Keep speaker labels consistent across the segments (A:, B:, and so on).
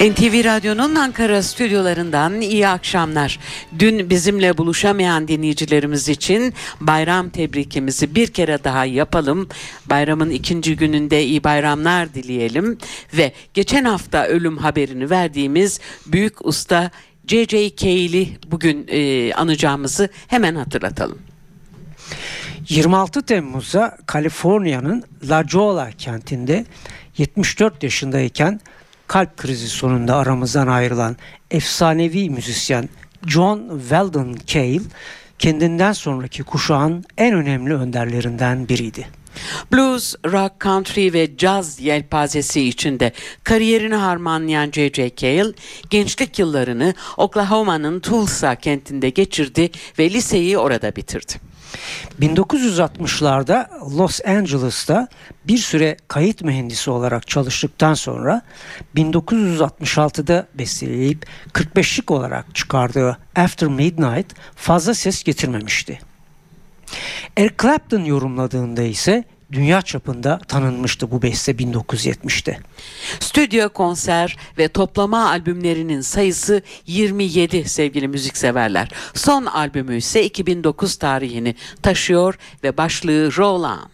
A: NTV Radyo'nun Ankara stüdyolarından iyi akşamlar. Dün bizimle buluşamayan dinleyicilerimiz için bayram tebrikimizi bir kere daha yapalım. Bayramın ikinci gününde iyi bayramlar dileyelim ve geçen hafta ölüm haberini verdiğimiz büyük usta J.J. Cale'i bugün e, anacağımızı hemen hatırlatalım.
B: 26 Temmuz'da Kaliforniya'nın La Jolla kentinde 74 yaşındayken kalp krizi sonunda aramızdan ayrılan efsanevi müzisyen John Weldon Cale kendinden sonraki kuşağın en önemli önderlerinden biriydi.
A: Blues, rock, country ve jazz yelpazesi içinde kariyerini harmanlayan J.J. Cale, gençlik yıllarını Oklahoma'nın Tulsa kentinde geçirdi ve liseyi orada bitirdi.
B: 1960'larda Los Angeles'ta bir süre kayıt mühendisi olarak çalıştıktan sonra 1966'da besteleyip 45'lik olarak çıkardığı After Midnight fazla ses getirmemişti. Eric Clapton yorumladığında ise dünya çapında tanınmıştı bu beste 1970'te.
A: Stüdyo konser ve toplama albümlerinin sayısı 27 sevgili müzikseverler. Son albümü ise 2009 tarihini taşıyor ve başlığı Roll On.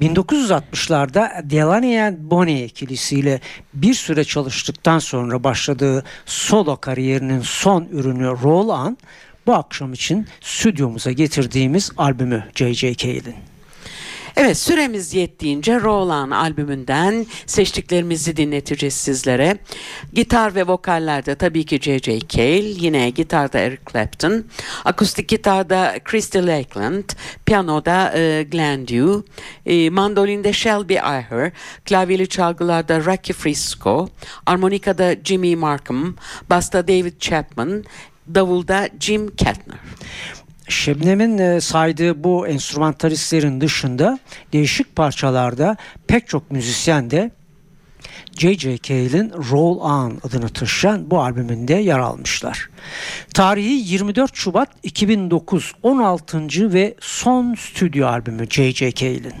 B: 1960'larda Delaney and Bonnie ikilisiyle bir süre çalıştıktan sonra başladığı solo kariyerinin son ürünü Roll On bu akşam için stüdyomuza getirdiğimiz albümü J.J. Cale'in.
A: Evet süremiz yettiğince Roland albümünden seçtiklerimizi dinleteceğiz sizlere. Gitar ve vokallerde tabii ki J.J. Cale, yine gitarda Eric Clapton, akustik gitarda Christy Lakeland, piyanoda e, Glenn Dew, e, mandolinde Shelby Iher, klavyeli çalgılarda Rocky Frisco, armonikada Jimmy Markham, basta David Chapman, davulda Jim Keltner.
B: Şebnem'in e, saydığı bu enstrümantalistlerin dışında değişik parçalarda pek çok müzisyen de J.J. Cale'in Roll On adını taşıyan bu albümünde yer almışlar. Tarihi 24 Şubat 2009 16. ve son stüdyo albümü J.J. Cale'in.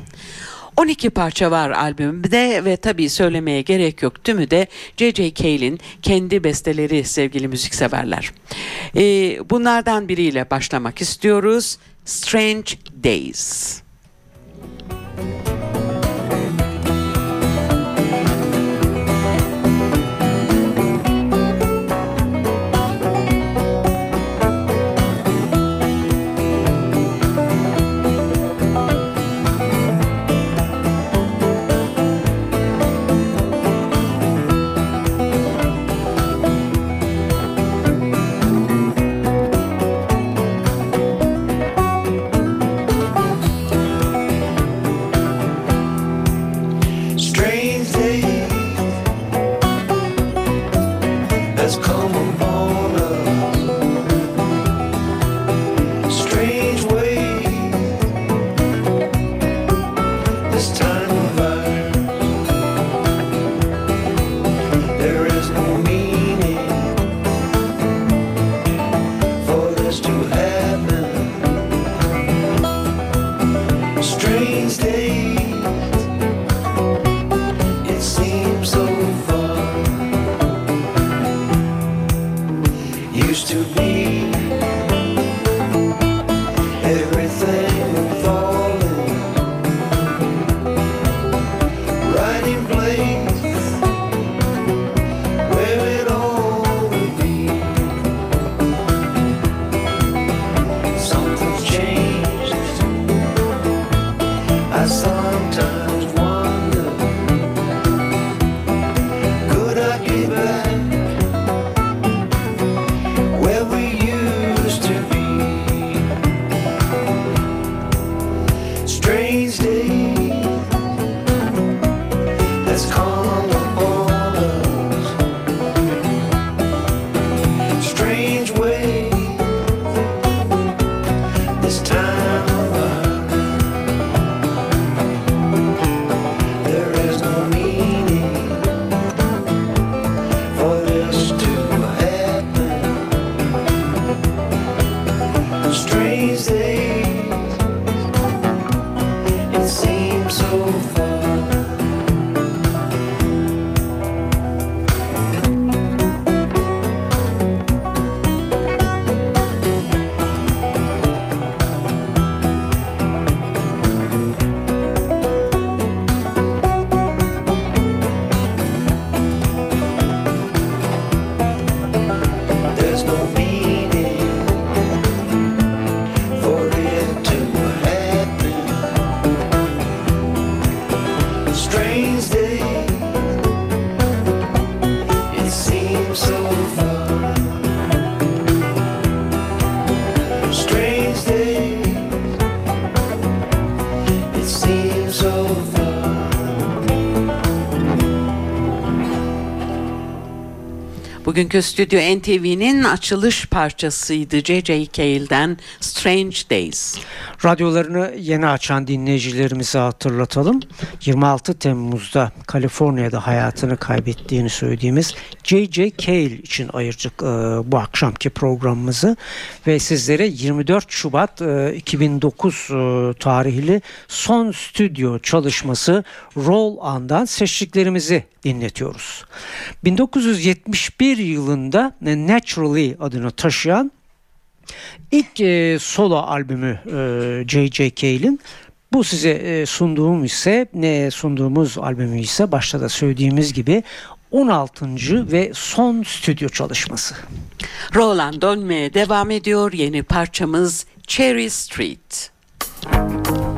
A: 12 parça var albümde ve tabii söylemeye gerek yok tümü de J.J. Cale'in kendi besteleri sevgili müzikseverler. Ee, bunlardan biriyle başlamak istiyoruz. Strange Days.
C: Strange
A: Bugünkü stüdyo NTV'nin açılış parçasıydı J.J. Cale'den Strange Days.
B: Radyolarını yeni açan dinleyicilerimize hatırlatalım. 26 Temmuz'da Kaliforniya'da hayatını kaybettiğini söylediğimiz J.J. Cale için ayıracak e, bu akşamki programımızı ve sizlere 24 Şubat e, 2009 e, tarihli son stüdyo çalışması Roll On'dan seçtiklerimizi dinletiyoruz. 1971 yılında Naturally adını taşıyan İlk e, solo albümü e, J.J. Cale'in bu size e, sunduğum ise ne sunduğumuz albümü ise başta da söylediğimiz gibi 16. ve son stüdyo çalışması.
A: Roland dönmeye devam ediyor. Yeni parçamız Cherry Street.
C: down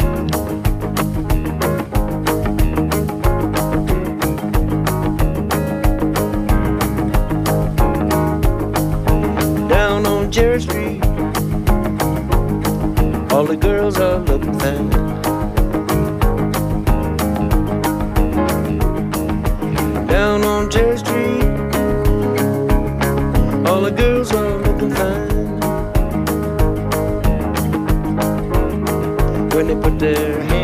C: on Cherry Street. All the girls are looking fine. Down on Cherry Street. All the girls are looking fine. When they put their hands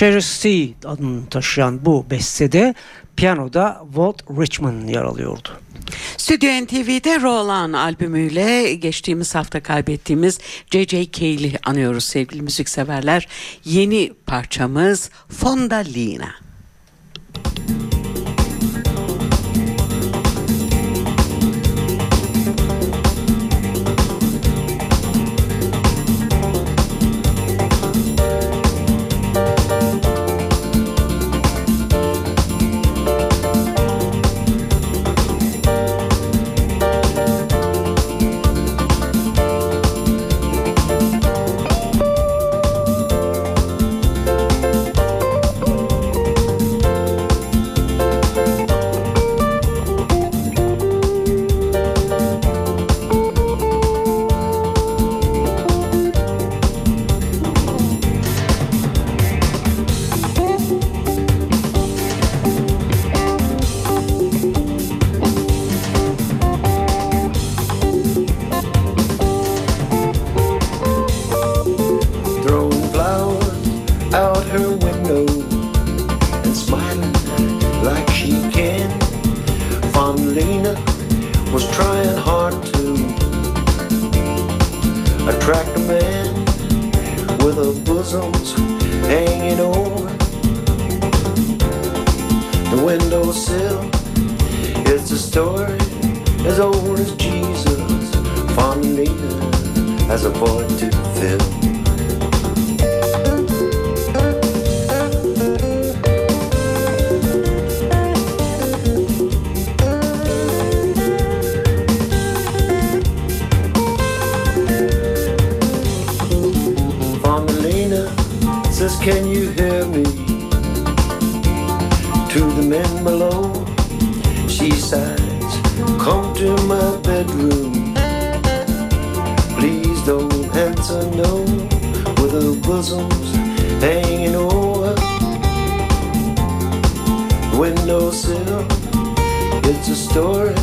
B: Sherry C adını taşıyan bu bestede piyanoda Walt Richman yer alıyordu.
A: Stüdyo NTV'de Roland albümüyle geçtiğimiz hafta kaybettiğimiz J.J. Cale'i anıyoruz sevgili müzikseverler. Yeni parçamız Fonda Lina.
C: Windowsill. It's a story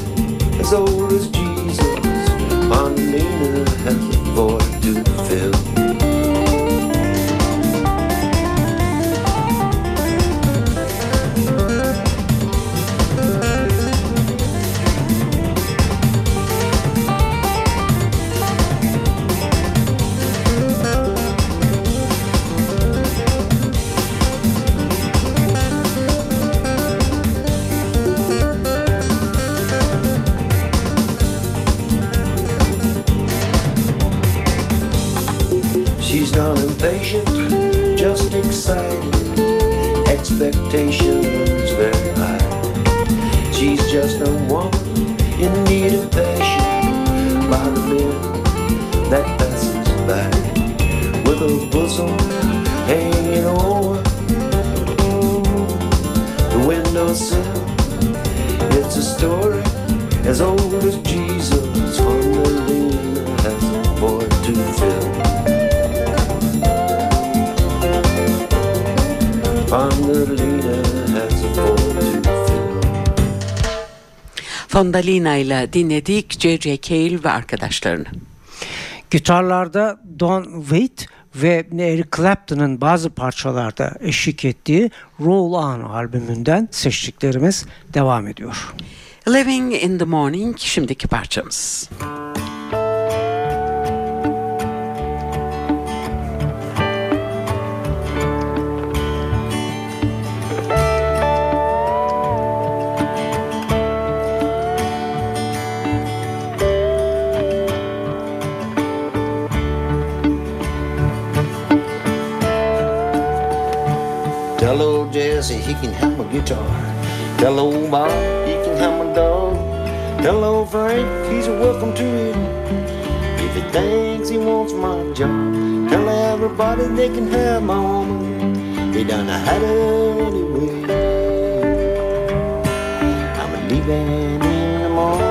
C: as old as Jesus. Fondelina has a void to fill.
A: Fondalina ile dinledik J.J. Cale ve arkadaşlarını.
B: Gitarlarda Don Waite ve Eric Clapton'ın bazı parçalarda eşlik ettiği Roll On albümünden seçtiklerimiz devam ediyor.
A: Living in the Morning şimdiki parçamız.
C: Tell old Jesse he can have my guitar. Hello, Bob he can have my dog. Hello, Frank he's welcome to it. If he thinks he wants my job, tell everybody they can have my woman. They done had her anyway. I'm leaving in the morning,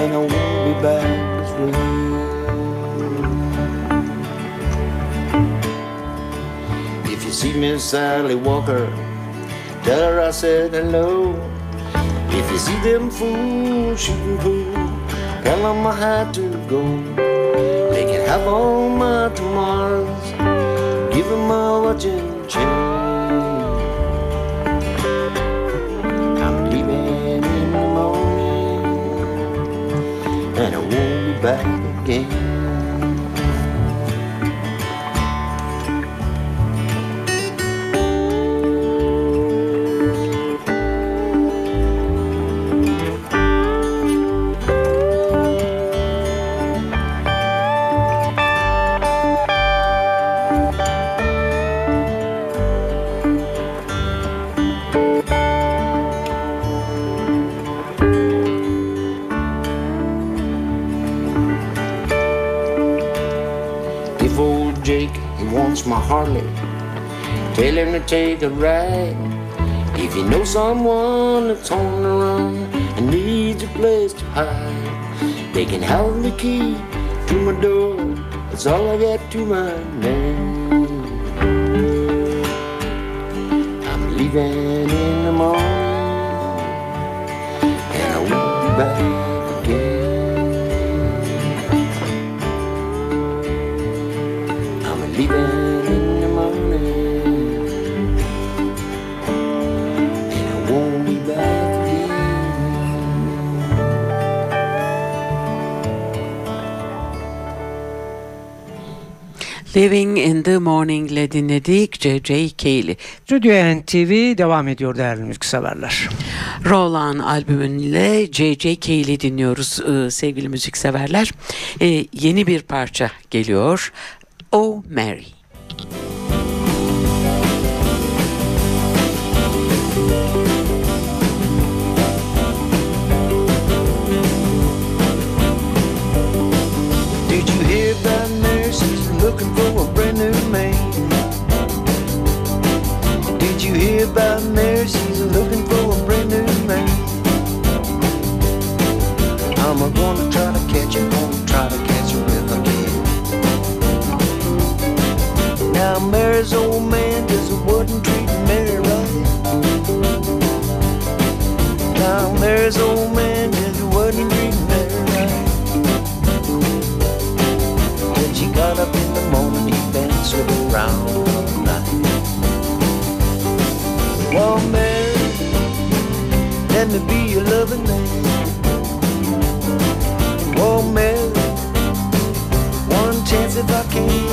C: and I won't be back See Miss Sally Walker, tell her I said hello. If you see them fools shooting pool, tell them I had to go. They can have all my tomorrows, give of my watch and chain. I'm leaving in the morning, and I won't be back again. Harley, tell him to take a ride. If you know someone that's on the run and needs a place to hide, they can have the key to my door. That's all I got to my name. I'm leaving in
A: Living in the Morning ile dinledik J.J. Cale'i.
B: Stüdyo NTV devam ediyor değerli müzikseverler.
A: Roland albümüyle J.J. Cale'i dinliyoruz e, sevgili müzikseverler. E, yeni bir parça geliyor. Oh Mary.
C: Did Hear about Mary? She's looking for a brand new man. I'm gonna try to catch her, gonna try to catch her if I can. Now Mary's old man just wasn't treating Mary right. Now Mary's old man just wasn't treating Mary right. When she got up in the morning, he been slipping around Well, Mary, let me be your loving man. Oh, Mary, one chance if I can.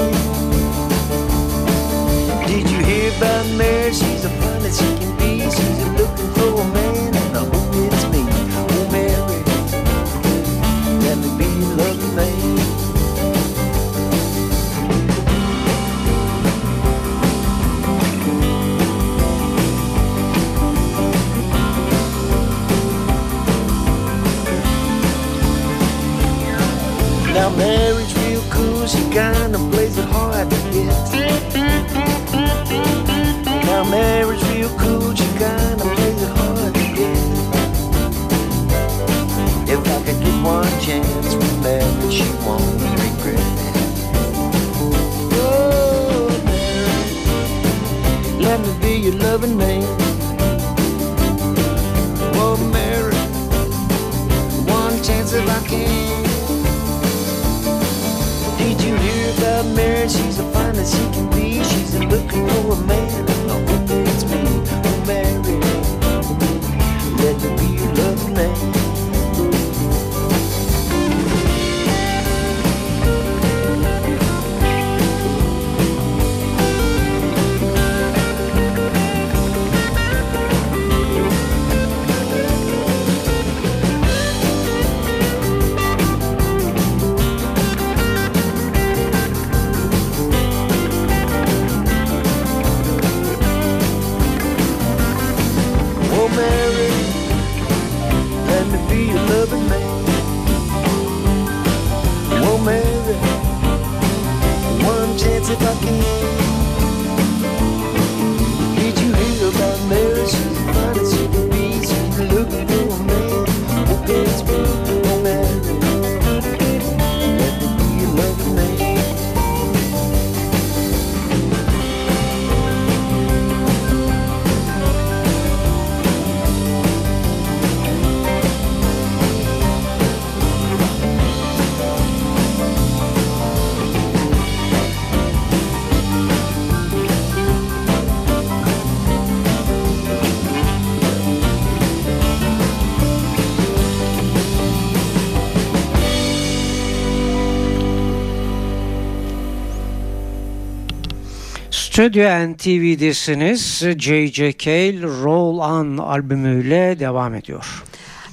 B: Stüdyo NTV'desiniz. J.J. Cale Roll On albümüyle devam ediyor.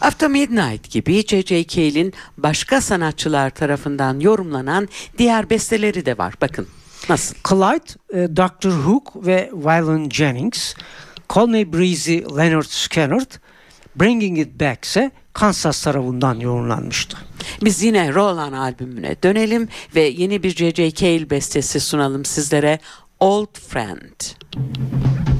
A: After Midnight gibi J.J. Cale'in başka sanatçılar tarafından yorumlanan diğer besteleri de var. Bakın nasıl?
B: Clyde, e, Dr. Hook ve Waylon Jennings, Call Me Breezy Leonard Skinner, Bringing It Back ise Kansas tarafından yorumlanmıştı.
A: Biz yine Roland albümüne dönelim ve yeni bir J.J. Cale bestesi sunalım sizlere. Old Friend.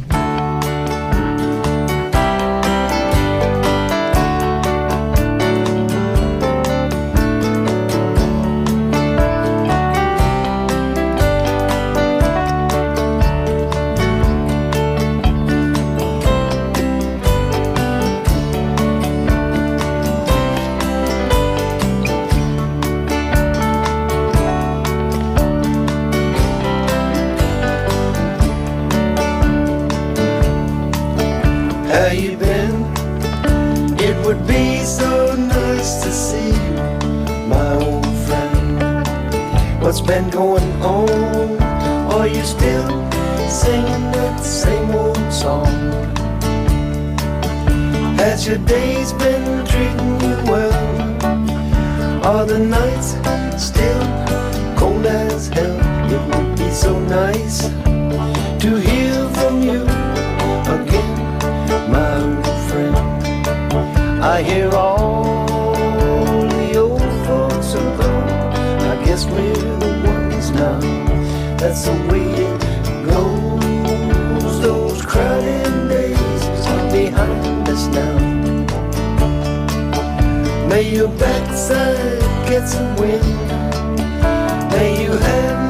C: Been going on? Are you still singing that same old song? Has your days been treating you well? Are the nights still cold as hell? It would be so nice to hear from you again my old friend. I hear all That's the way it goes. Those crowded days are behind us now. May your backside get some wind. May you have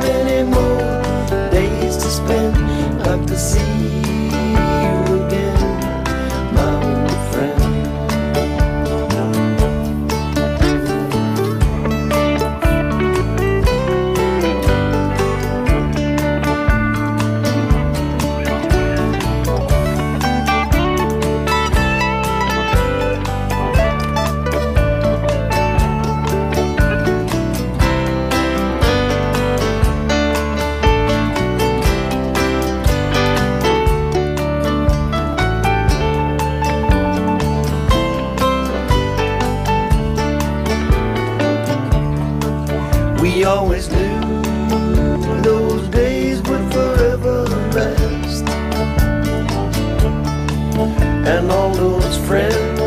C: And all those friends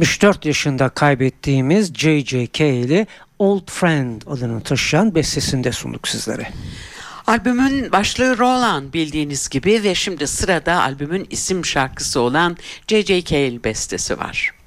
B: ...74 yaşında kaybettiğimiz J.J. Cale'i Old Friend adını taşıyan bestesinde sunduk sizlere.
A: Albümün başlığı Roland bildiğiniz gibi ve şimdi sırada albümün isim şarkısı olan J.J. Cale bestesi var.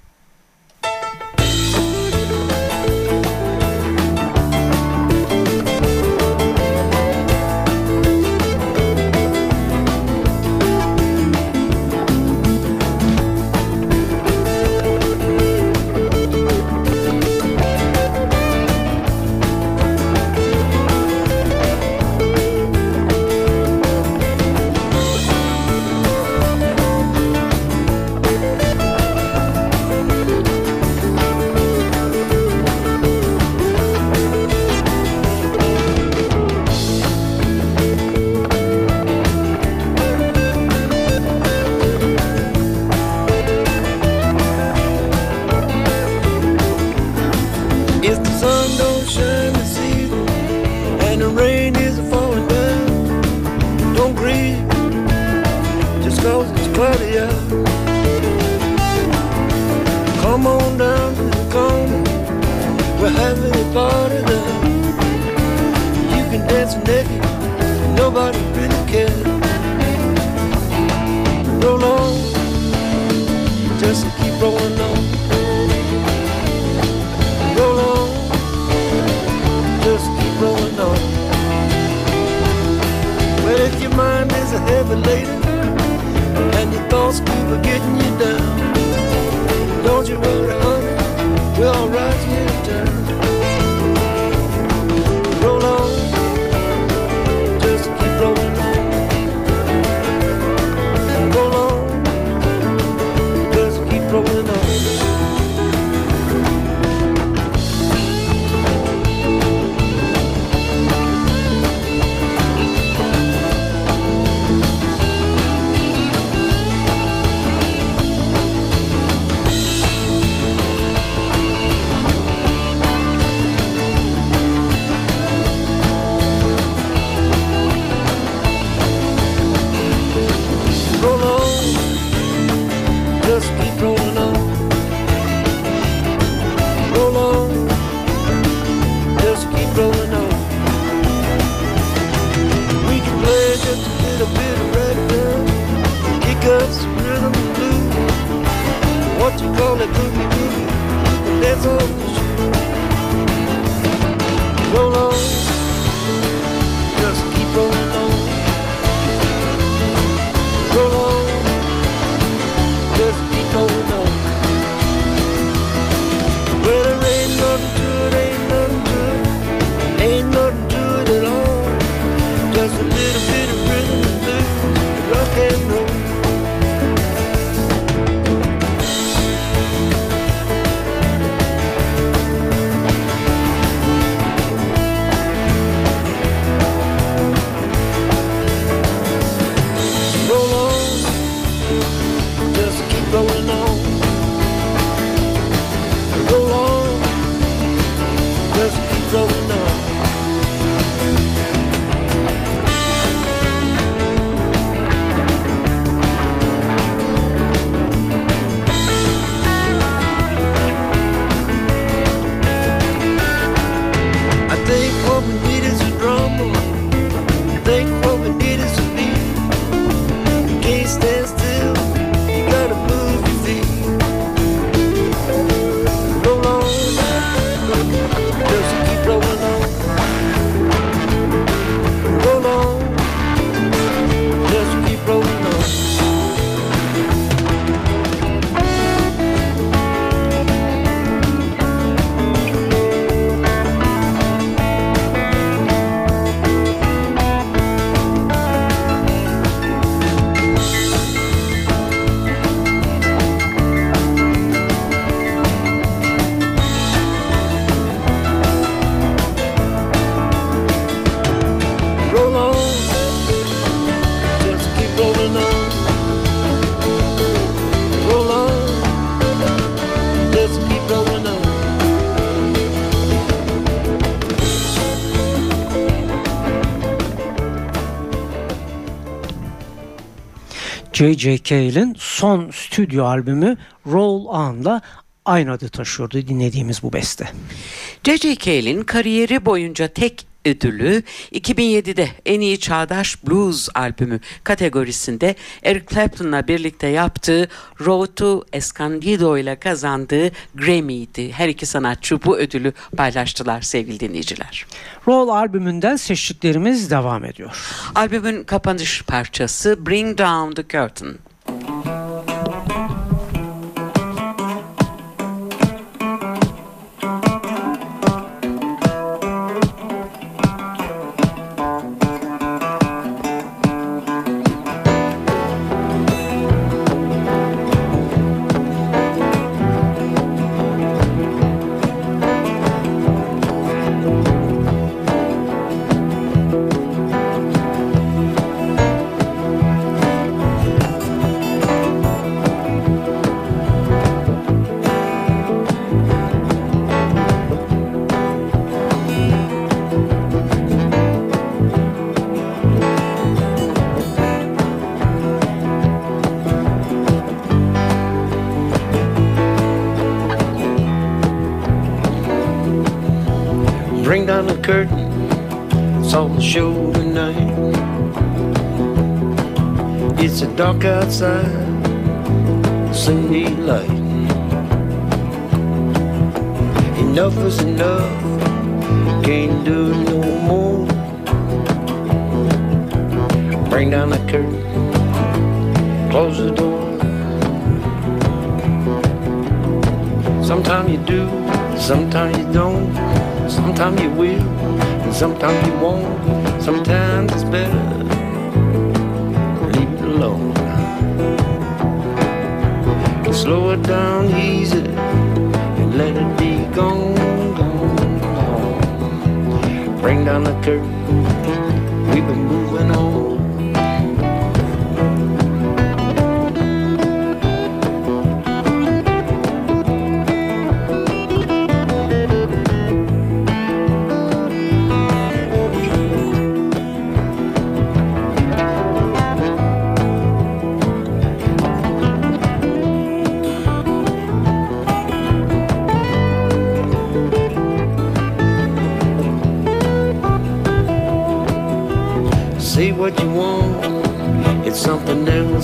C: It's cloudy out. Come on down to the corner, we're having a party there. You can dance naked, nobody really cares. Roll on, just keep rolling on. Roll on, just keep rolling on. Well, if your mind is a heavy your getting you down, don't you worry, honey, we'll rise you down. Roll just keep rolling on.
B: J.J. Cale'in son stüdyo albümü Roll On'la aynı adı taşıyordu dinlediğimiz bu beste.
A: J.J. Cale'in kariyeri boyunca tek ödülü 2007'de en iyi çağdaş blues albümü kategorisinde Eric Clapton'la birlikte yaptığı Road to Escondido ile kazandığı Grammy'ydi. Her iki sanatçı bu ödülü paylaştılar sevgili dinleyiciler.
B: Roll albümünden seçtiklerimiz devam ediyor.
A: Albümün kapanış parçası Bring Down the Curtain.
C: Enough is enough, can't do no more. Bring down the curtain, close the door. Sometimes you do, sometimes you don't. Sometimes you will, and sometimes you won't. Sometimes it's better leave it alone. Slow it down easy let it be gone, gone, gone. Bring down the curtain, we've been moving on.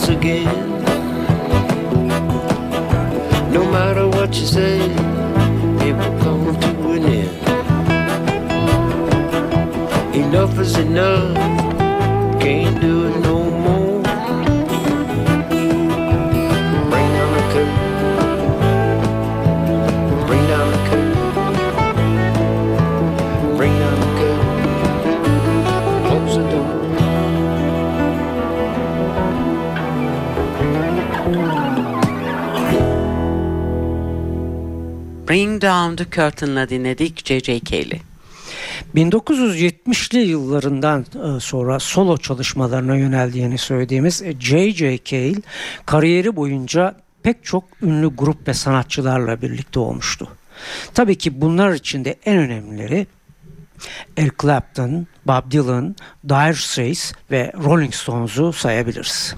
C: Else again. No matter what you say, it will come to an end. Enough is enough, can't do Bring Down the
A: Curtain'la dinledik J.J. Cale'i.
B: 1970'li yıllarından e, sonra solo çalışmalarına yöneldiğini söylediğimiz J.J. Cale kariyeri boyunca pek çok ünlü grup ve sanatçılarla birlikte olmuştu. Tabii ki bunlar içinde en önemlileri Eric Clapton, Bob Dylan, Dire Straits ve Rolling Stones'u sayabiliriz.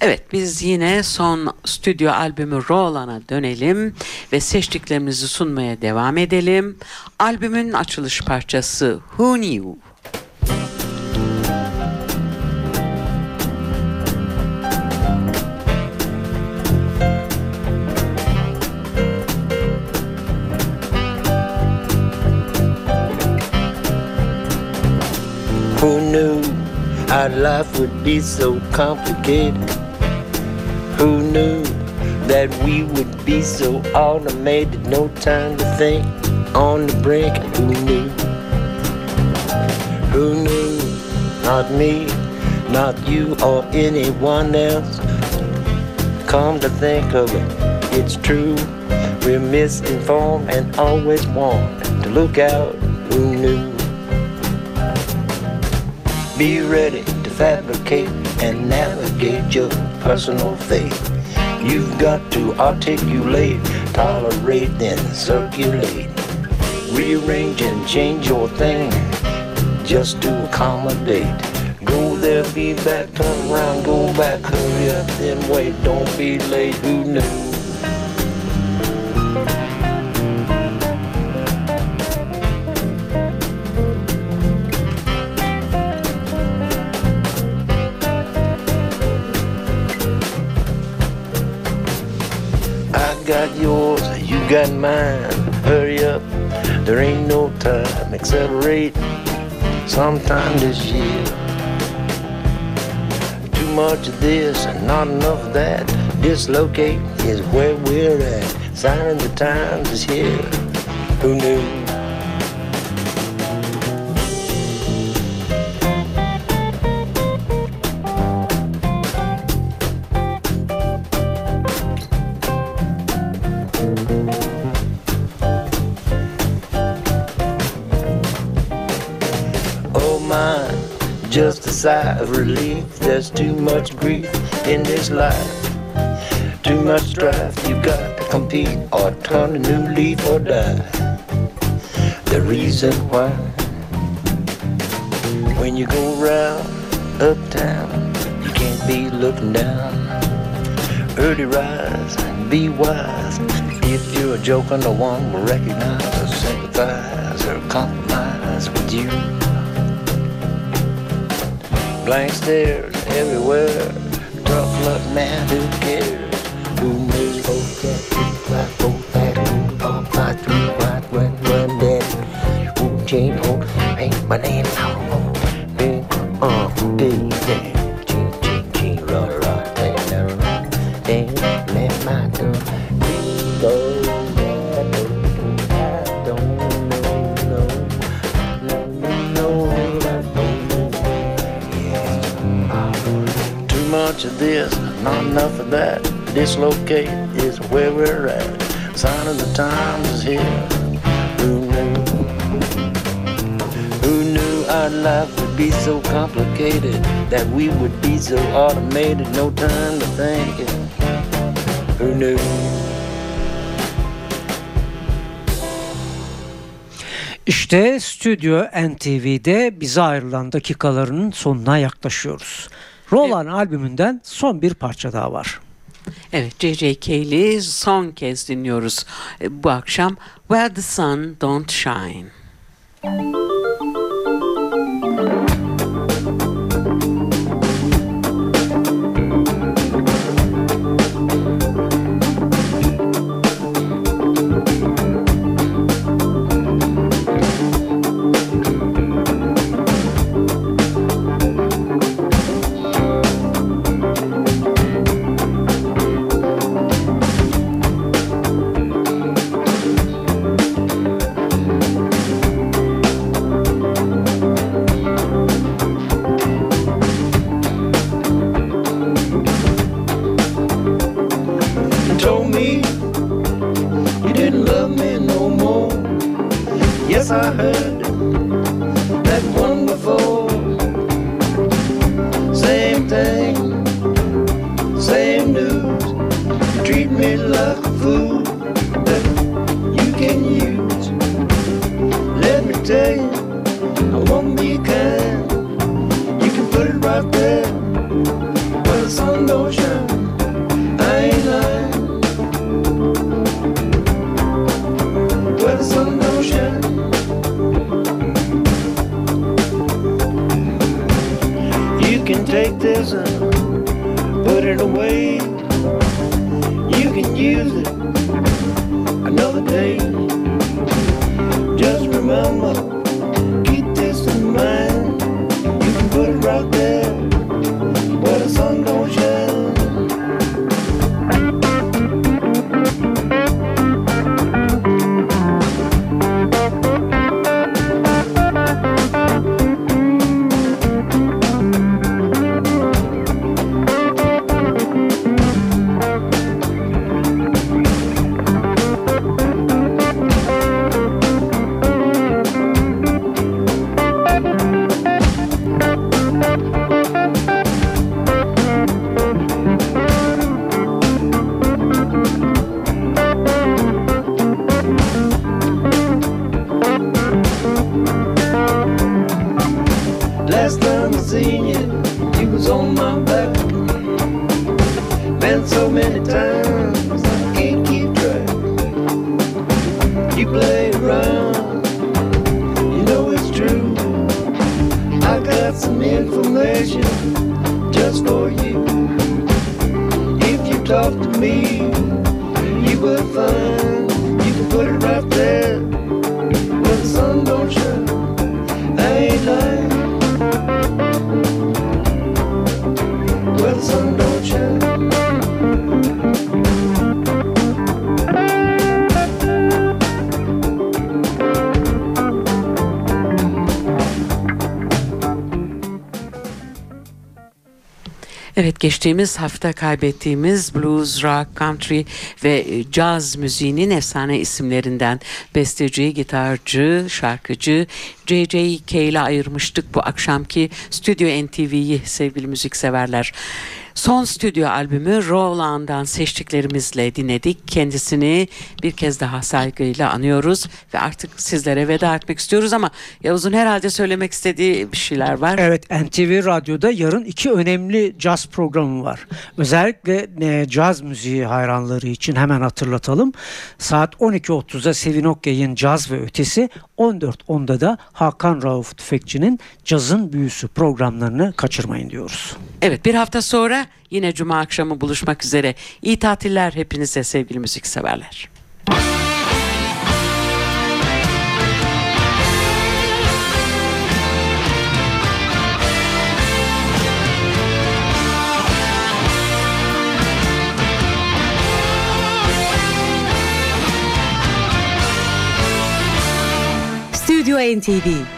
A: Evet biz yine son stüdyo albümü Roland'a dönelim ve seçtiklerimizi sunmaya devam edelim. Albümün açılış parçası Who Knew?
C: Our life would be so complicated? Who knew that we would be so automated? No time to think on the brink. Who knew? Who knew? Not me, not you, or anyone else. Come to think of it, it's true. We're misinformed and always want to look out. Who knew? Be ready to fabricate and navigate your personal fate. You've got to articulate, tolerate, then circulate. Rearrange and change your thing just to accommodate. Go there, be back, turn around, go back, hurry up, then wait, don't be late. Who knew? There ain't no time. Accelerate sometime this year. Too much of this and not enough of that. Dislocate is where we're at. Sign of the times is here. Who knew? Sigh of relief. There's too much grief in this life. Too much strife, you got to compete or turn a new leaf or die. The reason why, when you go round uptown, you can't be looking down. Early rise, and be wise. If you're a joker, no one will recognize or sympathize Blank stares everywhere. Tough luck man, who cares? Who knows? Four, five, three, five, four, five, two, four, five, three, five, one, one, then. Who chain, who paint my name out? Much of this, not enough of that. Dislocate is where we're at. Sign of the times is here. Who knew? Who knew our life would be so complicated? That we would be so automated, no time to think it. Who knew?
B: İşte Stüdyo NTV'de bize ayrılan dakikalarının sonuna yaklaşıyoruz. Roland albümünden son bir parça daha var.
A: Evet J.J. Cale'i son kez dinliyoruz e, bu akşam. Where the Sun Don't Shine.
C: I heard
A: geçtiğimiz hafta kaybettiğimiz blues, rock, country ve e, caz müziğinin efsane isimlerinden besteci, gitarcı, şarkıcı J.J. Cale'e ayırmıştık bu akşamki Stüdyo NTV'yi sevgili müzikseverler. Son stüdyo albümü Rowland'dan seçtiklerimizle dinledik. Kendisini bir kez daha saygıyla anıyoruz ve artık sizlere veda etmek istiyoruz ama Yavuz'un herhalde söylemek istediği bir şeyler var.
B: Evet NTV Radyo'da yarın iki önemli caz programı var. Özellikle e, caz müziği hayranları için hemen hatırlatalım. Saat 12.30'da Sevin Okyay'ın Caz ve Ötesi, 14.10'da da Hakan Rauf Tüfekçi'nin Cazın Büyüsü programlarını kaçırmayın diyoruz.
A: Evet bir hafta sonra yine cuma akşamı buluşmak üzere. İyi tatiller hepinize sevgili müzikseverler.
D: Stüdyo NTV